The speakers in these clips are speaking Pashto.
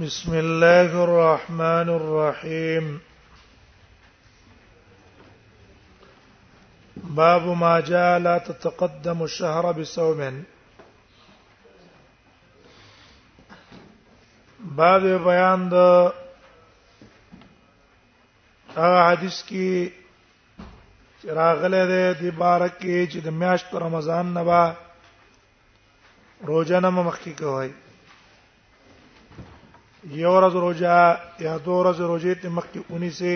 بسم الله الرحمن الرحيم باب ما جاء لا تتقدم الشهر بصوم باب بیان د هغه حدیث کې راغله ده د بارکه چې د میاشت رمضان نه روزه نه مخکې کوي یو ورځ روزه یا دوه ورځې روزه ته مخکې اونې سي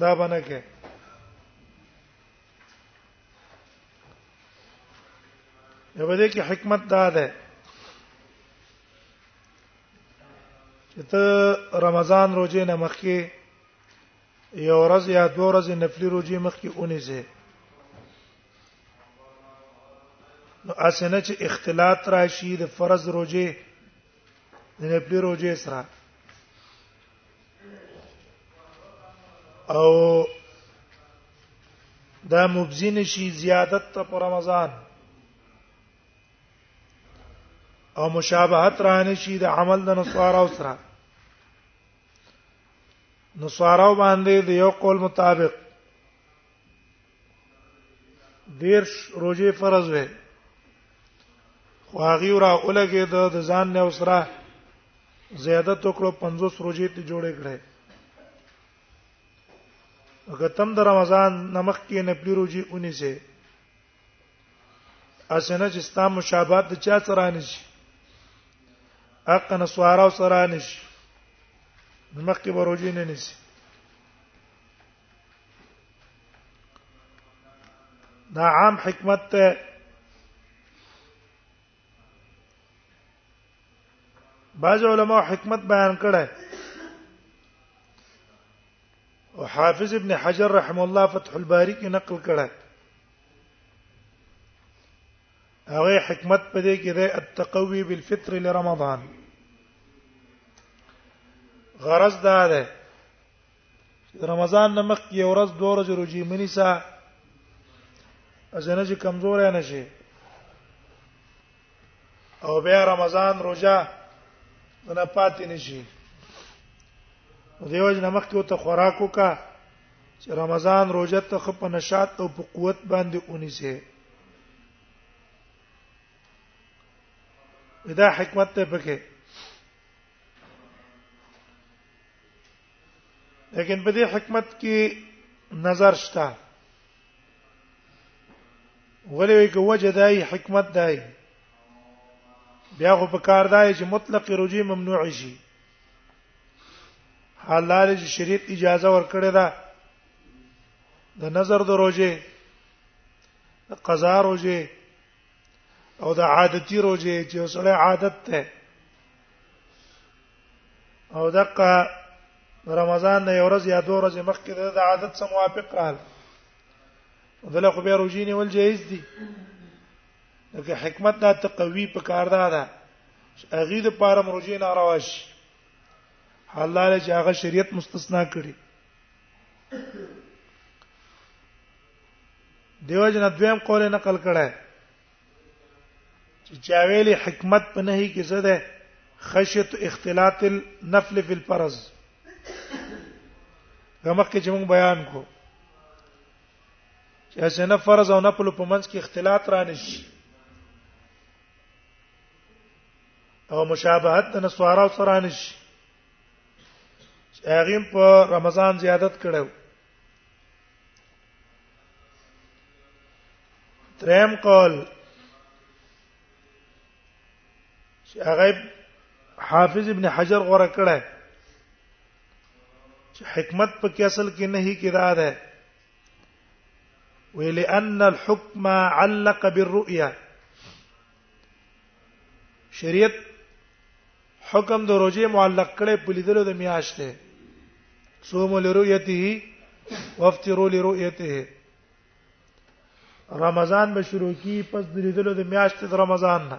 دا باندې کې یو دې کې حکمت دا ده چې ته رمضان روزه نه مخکې یو ورځ یا دوه ورځې نفلي روزه مخکې اونې سي نو اسنه چې اختلاط راشي د فرض روزه د نپلی روزه سره او دا مبزین شي زیادت ته پر رمضان او مشابهت رانه شي د عمل د نصارا او سره نصارا باندې د یو قول مطابق دیرش روزه فرض وي خو هغه را اولګه د ځان نه وسره زیاده ټکړو 50 روزه ته جوړې کړې هغه تم د رمضان نمخ کې نه پلی روزي اونې سي اسنه چې ستا مشابهت د چا سره نه شي اق نسوارا سره نه شي مخکې به روزي نه نشي دا عام حکمت ته بعض علماء حکمت بیان کړه او حافظ ابن حجر رحم الله فتح الباری کې نقل کړه هغه حکمت په دې کې ده التقوي بالفطر لرمضان غرض دا ده رمضان نه مخکې یو ورځ دوه ورځې روزي منی سا ازنه چې کمزور نه شي او بیا رمضان روزه نه پاتې نشي دیو جن مخکې او ته خوراک وکا چې رمضان روزه ته خپ نشاط او په قوت باندې اونې سي دا حکمت ته پکې لیکن په دې حکمت کې نظر شته ولې وی کو وجه دای حکمت دای بیا خو په کار دای چې مطلق رجوع ممنوع شي حلال چې شریعت اجازه ورکړې ده د نظر د روزه د قضا روزه او د عادتي روزه چې سړی عادت ده او دغه رمضان نه یو ورځ یا دوه ورځې مخکې د عادت سره موافق راغل دله خو به روزي نیول جایز دي لکه حکمت دا تقوی په کار ده دا اغه د پاره روزي نه راوش حلاله چې هغه شریعت مستثنا کړي دیو جن دویم قول نقل کړه چې چا ویلي حکمت په نهي کې څه ده خشیت اختلاط النفل فی الفرض دمخ کې چې موږ بیان کو چې اسنه فرض او نفل په منځ کې اختلاط را نشي او مشابهت د نسوارا سره نشي هغه په رمضان زیادت کړو دریم قول چې هغه حافظ ابن حجر غوړه کړه چې حکمت په کې اصل کې نه هی کړه ده ولأن الحكم علق بالرؤيا شریعت حکم د روزه معلق کړي په لیدلو د میاشتې صوم لرؤيته وافطروا لرؤيته رمضان به شروع کی پس د لیدلو د میاشتې د رمضان نه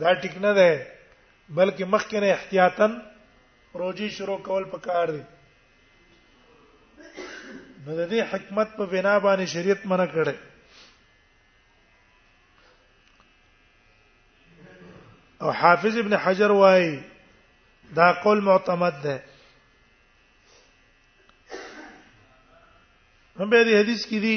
دا ټیک نه ده بلکې مخکې نه احتیاطاً روزي شروع کول پکار دي نو د دې حکمت په بنا باندې شریعت منع کړي او حافظ ابن حجر وايي دا قول معتمد ده هم به دې حدیث کې دي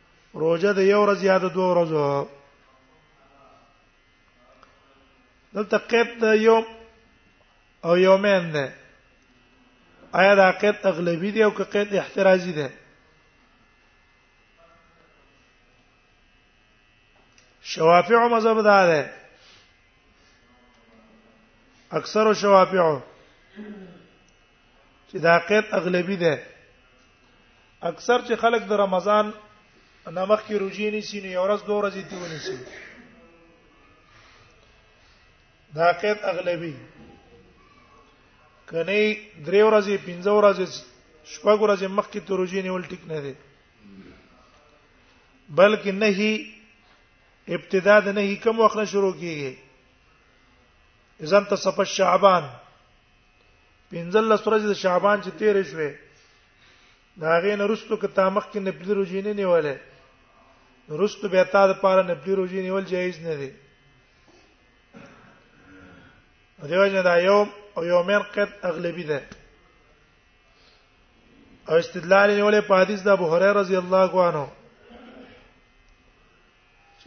روزه د یو ورځ یا د دوه ورځو دلته قید د یوم او یومین ده آیا دا قید اغلبی دی او که قید احترازی دی شوافع مذهب دا ده اکثر شوافع چې دا قید اغلبي ده اکثر چې خلک د رمضان نامخ کې روزي نه سینې یو ورځ دوه ورځې دی ونی سینې دا قید اغلبي کني درې ورځې پنځه ورځې شپږ ورځې مخ کې تروجي نیول ټیک نه دی بلکې نه هی ابتدا د نه هی کوم وخت نه شروع کیږي اذن تصف شعبان 15 ورځې د شعبان چې تیر شوې دا غې نرستو که تا مخ کې نبلی روزي نه نیولې نرستو به تا د پاره نبلی روزي نیول جایز نه دی دیو جن دا یوم او یومین قد اغلبی ده او استدلال نیولې په حدیث د ابو هريره رضی الله عنه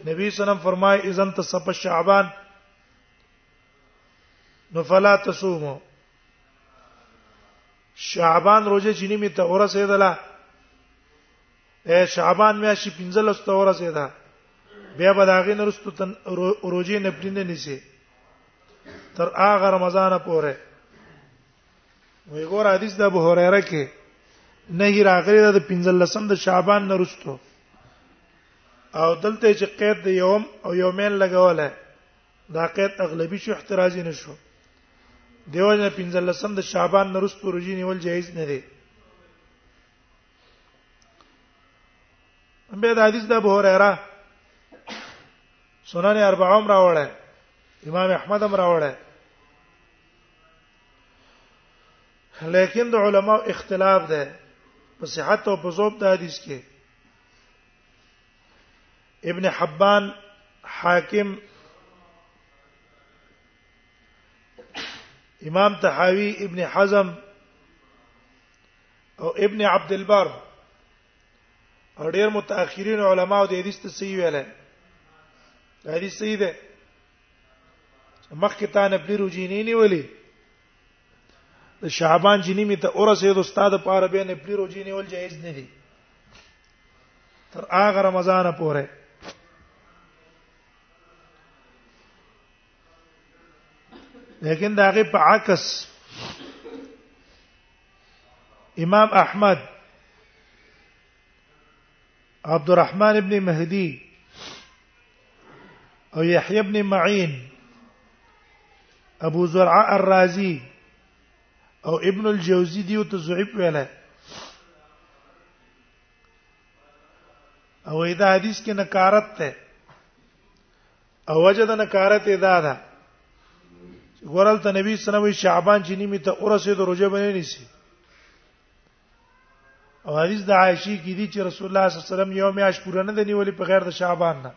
نبی صلی الله علیه وسلم فرمای اذن تصف شعبان نو فلا تصومو شعبان روزه چې نیمه ته ورسېدله اے شعبان میاشي 15 ته ورسېده بیا به داغې نرستو تن روزه نه پرینه نیسي تر هغه رمضان پورې وی ګور حدیث د ابو هريره کې نه راغلی د 15 د شعبان نرستو او دلته چې قید د یوم او یومین لګوله دا قید اغلبي شو احتراجي نشو دیو جن پنځل لسم د شعبان نرستو روزي نیول جایز نه دی به د حدیث د ابو هريره سنن اربعوم راوړل امام احمد هم راوړل لیکن د علماء اختلاف ده په صحت او په ذوب د حدیث کې ابن حبان حاکم امام تحاوی ابن حزم او ابن عبد البر او ډیر متأخرین علما او د حدیث ته صحیح ویل دا حدیث صحیح ده مخکې تا نه بلی روجینی نیولې د شعبان جنی می ته اورسه د استاد پاره به نه پلی روزي نیول جایز نه دي تر هغه رمضان پورې لیکن دا غي په عکس امام احمد عبد الرحمن ابن مهدي او يحيى ابن معين ابو زرعه الرازي او ابن الجوزي دیو ته زعیب ویل او دا حدیث کې نکارت ته او وجد نکارت ادا ده ګورل ته نبی صلی الله علیه وسلم شعبان چې نیمه ته اورسه د رجب نه نیسی او حدیث د عائشې کې دي چې رسول الله صلی الله علیه وسلم یو میاش پوره نه دی نیولې په غیر د شعبان نه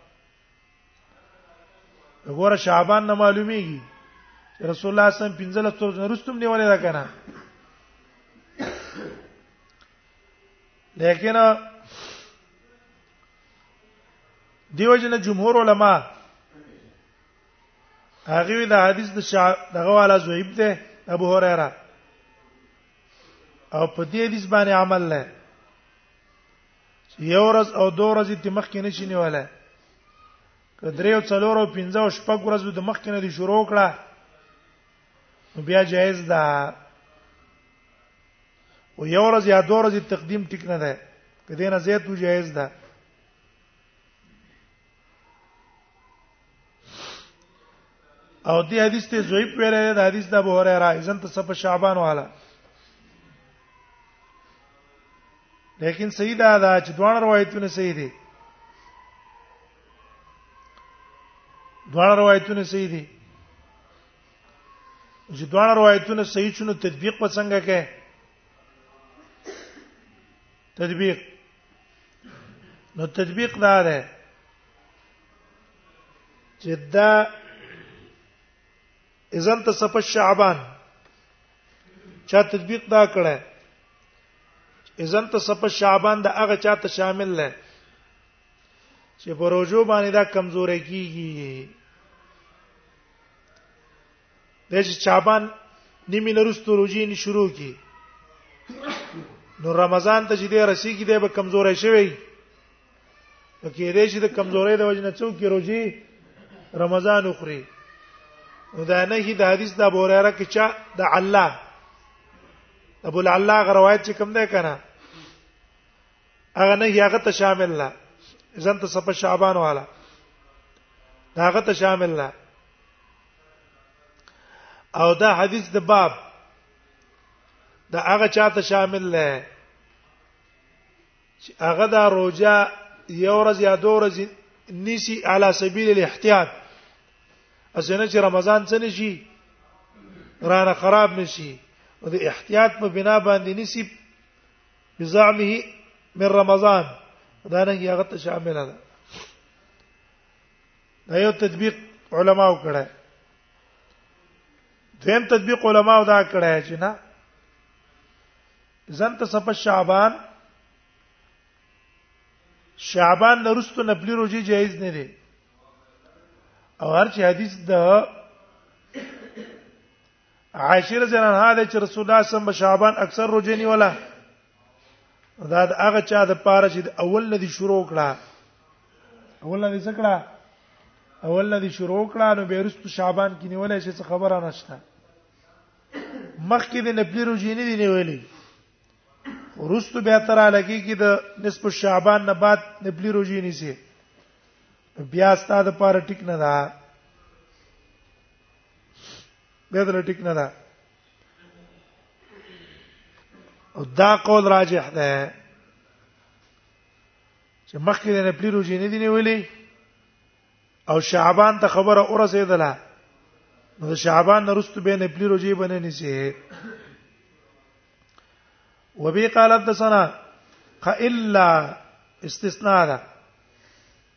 وګوره شعبان نه معلومیږي چې رسول الله صلی الله علیه وسلم 15 لسو نه رستم نیولې ده کنه لیکن دیو جن جمهور علما هغه د حدیث د دغه والا زویب ده ابو هريره او په دې حدیث باندې عمل نه یو ورځ او دوه ورځې د مخکې نه شي نیوله کدرې او څلور او پنځه او شپږ ورځې د مخکې نه دي شروع کړه نو بیا جایز ده او یو ورځ یا دوه ورځې تقدیم ټیک نه ده کدی نه زیات جایز ده او دې حدیث ته زویب ویل د حدیث د ابو هريره اذن ته صف شعبان والا لیکن صحیح دا دا چې دوه روایتونه صحیح دي دوه روایتونه صحیح دي چې دوه روایتونه صحیح شنو تطبیق په څنګه کې تطبیق نو تطبیق دا ده چې دا اذن تصف الشعبان چا تطبیق دا کړه اذن تصف الشعبان دا هغه چا ته شامل نه چې پروژو باندې دا کمزورې کیږي د شعبان نیمه نرستو روزي نه شروع کی نو رمضان ته چې دی رسیدي دی به کمزورې شوی نو کې دې چې د کمزورې د وجنه څوک کې روزي رمضان اخري نو دا نه هی د حدیث د ابو هريره کې چا د الله ابو العلا غروایت چې کوم ده کنه هغه نه هغه ته شامل نه ځان ته صف شعبان والا هغه ته شامل نه او دا حدیث د باب دا هغه چاته شامل نه چې هغه دا روزه یو ورځ یا دوه ورځې نسی علی سبیل الاحتیاط اسنه چې رمضان څه نشي رانه خراب نشي او د احتیاط په بنا باندې نسی بزعمه من رمضان دا نه هغه ته شامل ده دا یو تطبیق علماو کړه دویم تطبیق علماو دا کړه چې نه زنت صف شعبان شعبان نرستو نپلی روزي جایز نه دي او هر چې حدیث د عائشه رضی الله عنها د رسول الله صلی الله شعبان اکثر روزه نیولا دا د هغه چا د پاره چې اول ندي شروع کړه اول ندي څه کړه اول ندي شروع کړه نو بیرست شعبان کې نیولای شي څه خبره نشته مخکې د نپلی روزه نه دی نیولې ورستو به تر علاقه کې د نصف شعبان نه بعد نپلی روزه نیسي بیا ستاسو لپاره ټیک نه ده به دل ټیک نه ده او دا قول راجح ده چې مخکې نه پلی روزي نه دی نیولې او شعبان ته خبره اورسېدله نو شعبان نرست به نه پلی روزي باندې نيسي وبي قالت دسنا خ الا استثناء ده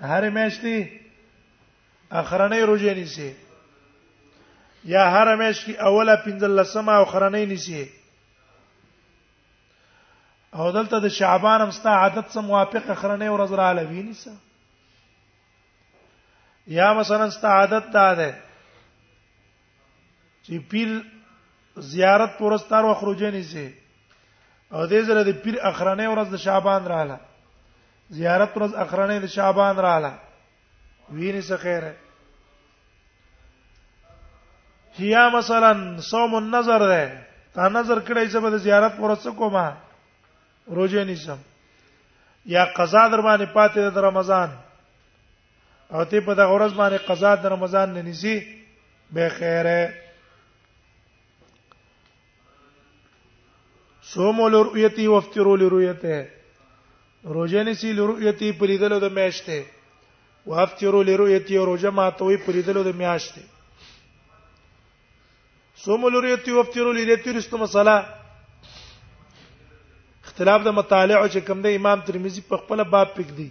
هر میاشتي اخرنۍ روزه نیسي یا هر میاشت کې اوله پنځلسمه او خرنۍ نیسی او دلته د شعبان هم ستا عادت سم موافق خرنۍ ورځ را لوي نیسه یا مثلا ستا عادت دا ده چې پیر زیارت پرستار او خروجنی سي او دې زره د پیر اخرنه ورځ د شعبان رااله زیارت ورځ اخرنه د شعبان رااله ویني څه خیره هيا مثلا صوم النظر ده تا نظر کړی چې به زیارت ورځ کومه روزه نیسم یا قضا در باندې پاتې د رمضان او ته په دغه ورځ باندې قضا د رمضان نه نيسي به خیره صوم لرؤيتي وافطروا لرؤيته روزه نيسي لرؤيتي په لیدلو د میاشتې وافطروا لرؤيتي روزه ماتوي په لیدلو د میاشتې صوم لرؤيتي وافطروا لرؤيتي رستم صلاه اختلاف د مطالعه چې کوم د امام ترمذی په خپل باب پک دی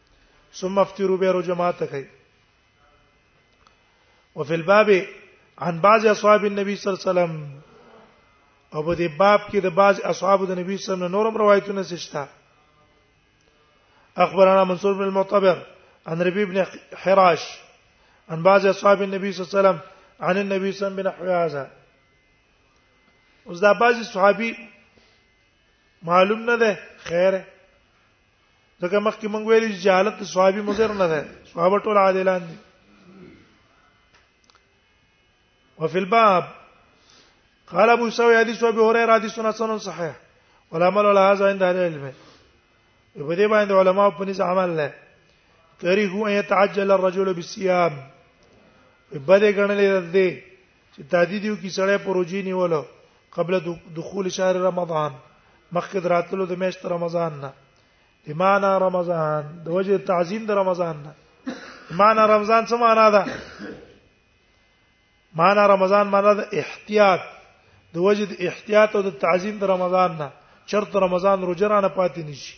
ثم افتروا به روزه ماته کوي وفي الباب عن بعض اصحاب النبي صلى الله عليه وسلم او په دې باب کې د بعض اصحاب د نبی صلی الله علیه وسلم نورم روایتونه شته اخبرنا منصور بن المعتبر عن ربيع بن حراش عن بعض اصحاب النبي صلى الله عليه وسلم عن النبي صلى الله عليه وسلم بنحو هذا اوس دا بعض صحابي معلوم نه ده خیر ځکه مخکې مونږ ویل چې جهالت صحابي مزر نه ده صحابه ټول عادلان دي وفي الباب قال ابو سوي حديث ابي هريره حديث حسن صحيح والعمل على هذا عند اهل العلم په دې باندې علما په نس عمل نه کری هو ان يتعجل الرجل بالصيام په بده غنلې ده چې تادید یو کی سړی پروژې نیولو قبل دخول شهر رمضان مخکې دراتلو د میاشت رمضان نه ایمانا رمضان د وجه تعظیم د رمضان نه ایمانا رمضان څه معنا ده معنا رمضان معنا د احتیاط د وجه د احتیاط او د تعظیم د رمضان نه چرته رمضان روزه رانه پاتې نشي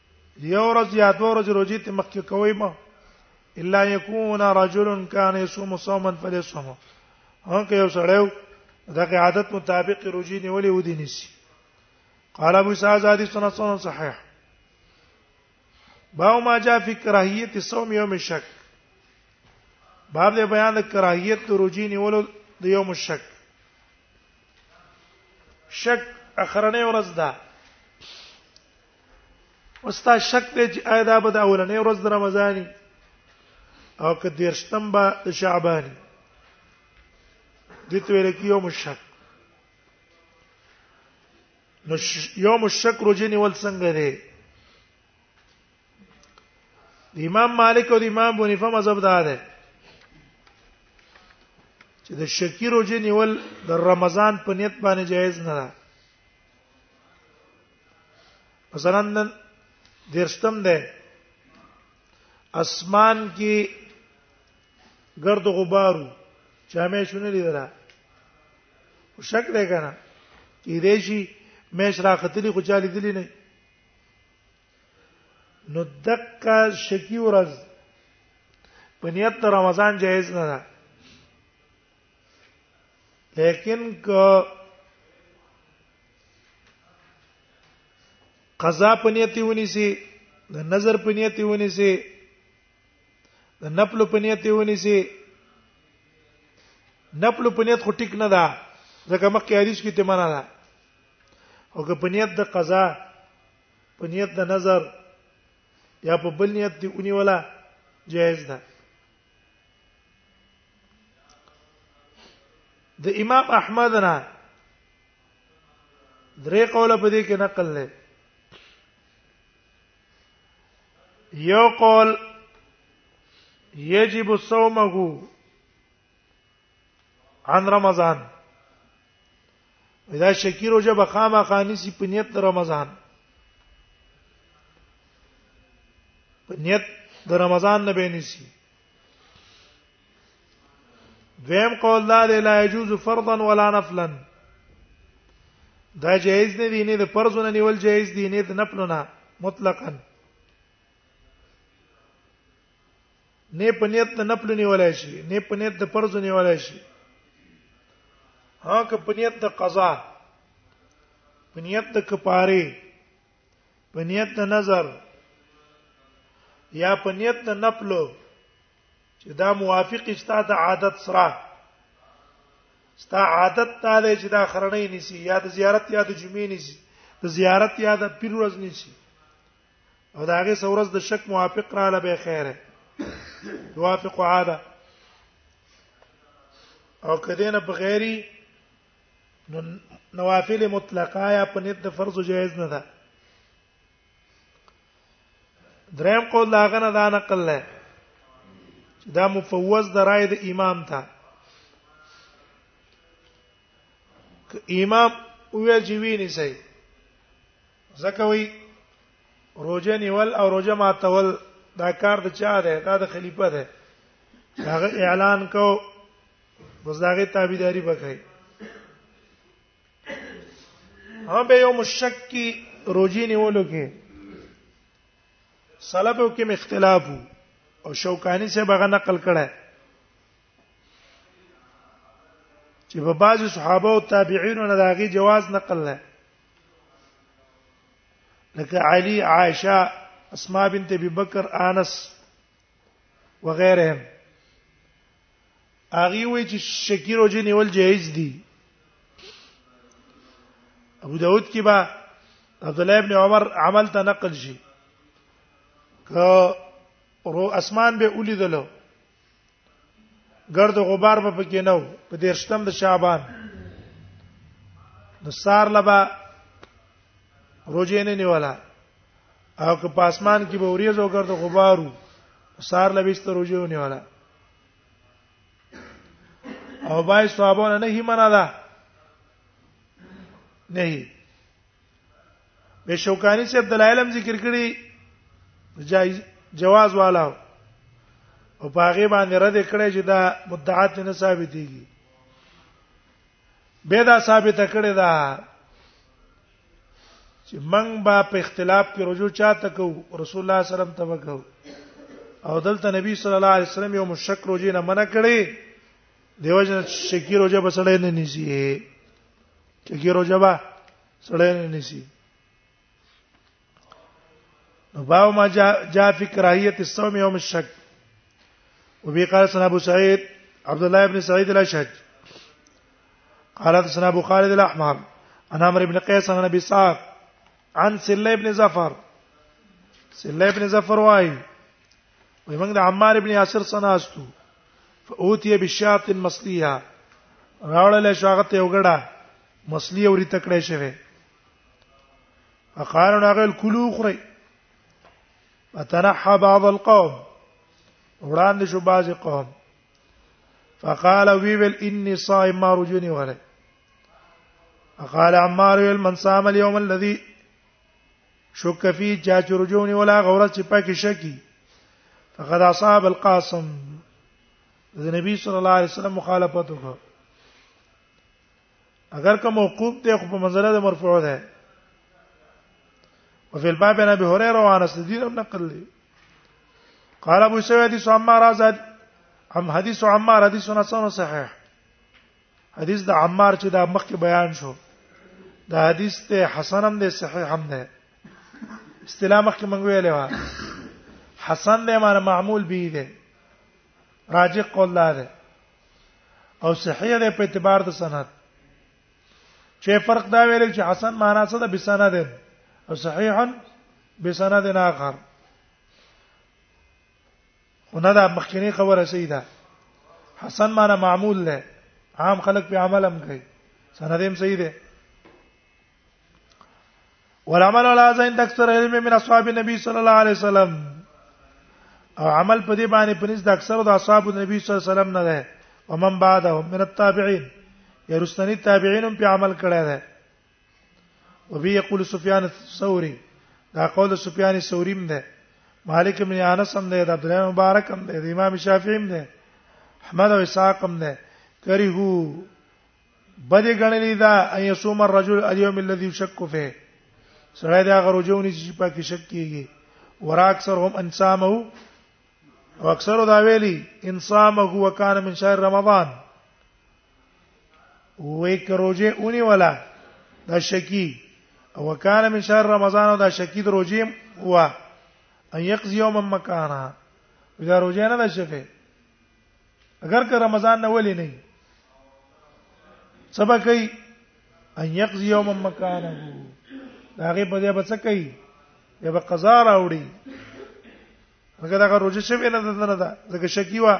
یو ورځ یا دوه ورځې روزي ته مخکې کوي ما الا یکون رجل کان یصوم صوما فلیصوم هغه یو سړیو دغه عادت مطابق روزي نیولې و دي نسی قال ابو سعد حدیث سنن سنن صحیح باو ما جاء فی کراهیت صوم یوم الشک باب دې بیان د کراهیت روزي نیولو د یوم الشک شک اخرنه ورځ ده وستا شک دی چې آیا دا به د اولنې ورځ د رمضاني او که دیرشتم به د شعباني دته ویل کې یوم الشک نو یوم الشک روزه نیول څنګه دی د امام مالک او د امام بنیفه مذهب دا ده چې د شکی روزه نیول د رمضان په نیت باندې جایز نه ده مثلا نن درشتم ده اسمان کې ګرد غبارو چې همې شونه لیدله او شک ده کنه کې دې شي مې شراختلی خو چالي دلی نه نو دقه شکی ورځ په نیت رمضان جایز نه ده لیکن که قضا په نیت ونی سي د نظر په نیت ونی سي د نپلو په نیت ونی سي نپلو په نیت خو ټیک نه ده ځکه مخکې حدیث کې ته معنا ده او که په نیت د قضا په نیت د نظر یا په بل نیت دی اونی ولا جائز ده د امام احمد نه درې قوله په دې کې نقل نه یو قول یجب صومه عن رمضان دا شکی روزه به خامہ خانی سی په نیت رمضان په نیت د رمضان نه بینسی دویم قول لا لا يجوز فرضا ولا نفلا دا جایز نه دی نه د فرض نه نیول جایز دی نه د نفل نه مطلقاً نه په نیت د نفل نیولای شي نه په نیت د فرض نیولای شي هغه په نیت د قضا په نیت د کفاره په نیت د نظر یا په نیت د نفل چې دا موافق استا د عادت سره ستا عادت ته دی چې دا خرنۍ نسی یا د زیارت یا د جمعې نسی د زیارت یا د پیر ورځ نسی او دا هغه سورز د شک موافق را لبه خیره توافق عاده او کدینه بغیری نو نوافل مطلقه یا په نیت د فرض جایز نه ده دریم قول دا غنه دا نقل نه چې دا مفوض د رائے د امام ته امام ویل چې ویني سي ځکه وی روزه نیول او روزه ماتول دا کار د چا دی دا د خلیفہ دی هغه اعلان کو بس داغه تابعداري وکړي هم به یو مشک کی روزي نیولو کې سلبو کې مختلاف وو او شوکانی سے بغه نقل کړه چې په بعض صحابه او تابعین نه داغي جواز نقل نه لکه علي عائشه اسماء بنت ابي بکر انس وغيرهم اغي وی چې شکیر او جنی ول جایز دي ابو داود کې با عبد الله ابن عمر عمل ته نقل شي که رو اسمان به اولیدلو ګرد غبار به پکې نو په دیرشتم د شعبان نو سار لبا روزه نه نیولا او که په اسمان کې به وریځ او ګرد غبارو سار لبا است روزه نیولا او بای صحابونه نه هی مناله نه به شوکانی صاحب دلایلم ذکر کړي جایز جواز والا او په هغه باندې رد کړي چې دا مدعات نه ثابتېږي به دا ثابت کړي دا چې من با په اختلاف کې رجوع چاته کو رسول الله صلی الله علیه وسلم ته وکاو او دلته نبی صلی الله علیه وسلم یو مشک روزي نه منع کړي دیو جن شکی روزه بسړې نه نیسی شکی روجه با سړې نه نيسي باب ما جاء في كراهيه الصوم يوم الشك وبه قال سنا ابو سعيد عبد الله بن سعيد الاشج قال سنا ابو خالد الاحمر انا عمرو بن قيس عن ابي سعد عن سله بن زفر سله بن زفر واي ومن عمار بن ياسر سناستو فاوتي بشات مصليه راولل شاغت یو غړه مصلي اوري تکړه شوه فقالوا ناغل كلوا خري فتنحى بعض القوم وړاندې شو بعض قوم فقال وی ويل اني صائم ما رجوني وله فقال عمار ويل من صام اليوم الذي شک فی چا چې رجونی ولا غورت چې پکې شکی فقد اصحاب القاسم د نبی صلی الله علیه وسلم مخالفت وکړه اگر که موقوف دی خو په منزله د مرفوع ده وفي الباب عن ابي هريره وعن انس دين بن نقل لي قال ابو سعيد حديث عمار هذا ام حديث عمار حديث حسن صحيح حدیث د عمار چې دا مخکې بیان شو دا حدیث ته حسن هم دی صحیح هم دی اصطلاح مخکې مونږ ویلې و حسن دی معنی معمول به دی راجح قول دا دی او صحیح دی په اعتبار د سند چې فرق دا ویل چې حسن معنا څه ده بسند او صحیحا بسند اخر خو نه دا مخکنی خبره صحیح ده حسن معنا معمول له عام خلق په عمل هم کوي سند هم صحیح ده والعمل على هذا عند اكثر علم من اصحاب النبي صلى الله عليه وسلم او عمل په دې باندې پنځ د اکثر د اصحاب النبي صلی الله علیه وسلم نه ده ومن بعدهم من التابعين يرستني تابعين هم په عمل کړه ده وبي يقول سفيان الثوري دا قول سفيان الثوري ده مالک بن انس هم ده عبد الله مبارک هم ده امام شافعي هم ده احمد او اسحاق هم ده کرهو بده غنلی دا اي صوم الرجل اليوم الذي يشك فيه سره دا غروجونی چې پاکي شک کیږي ورا اکثر هم انسامه او اکثر دا ویلي انسامه هو کان من شهر رمضان وې کروجه اونې ولا دا شکی او کان من شهر رمضان او دا شکی د روجه وا ان یقضی یوم مکانا دا روجه نه ده شفه اگر که رمضان نه ولې نه سبا کوي ان یقضی یوم مکانه دا غي په دې بچ کوي یا به قضا راوړي هغه دا روزه شوی نه ده نه ده ځکه شکی وا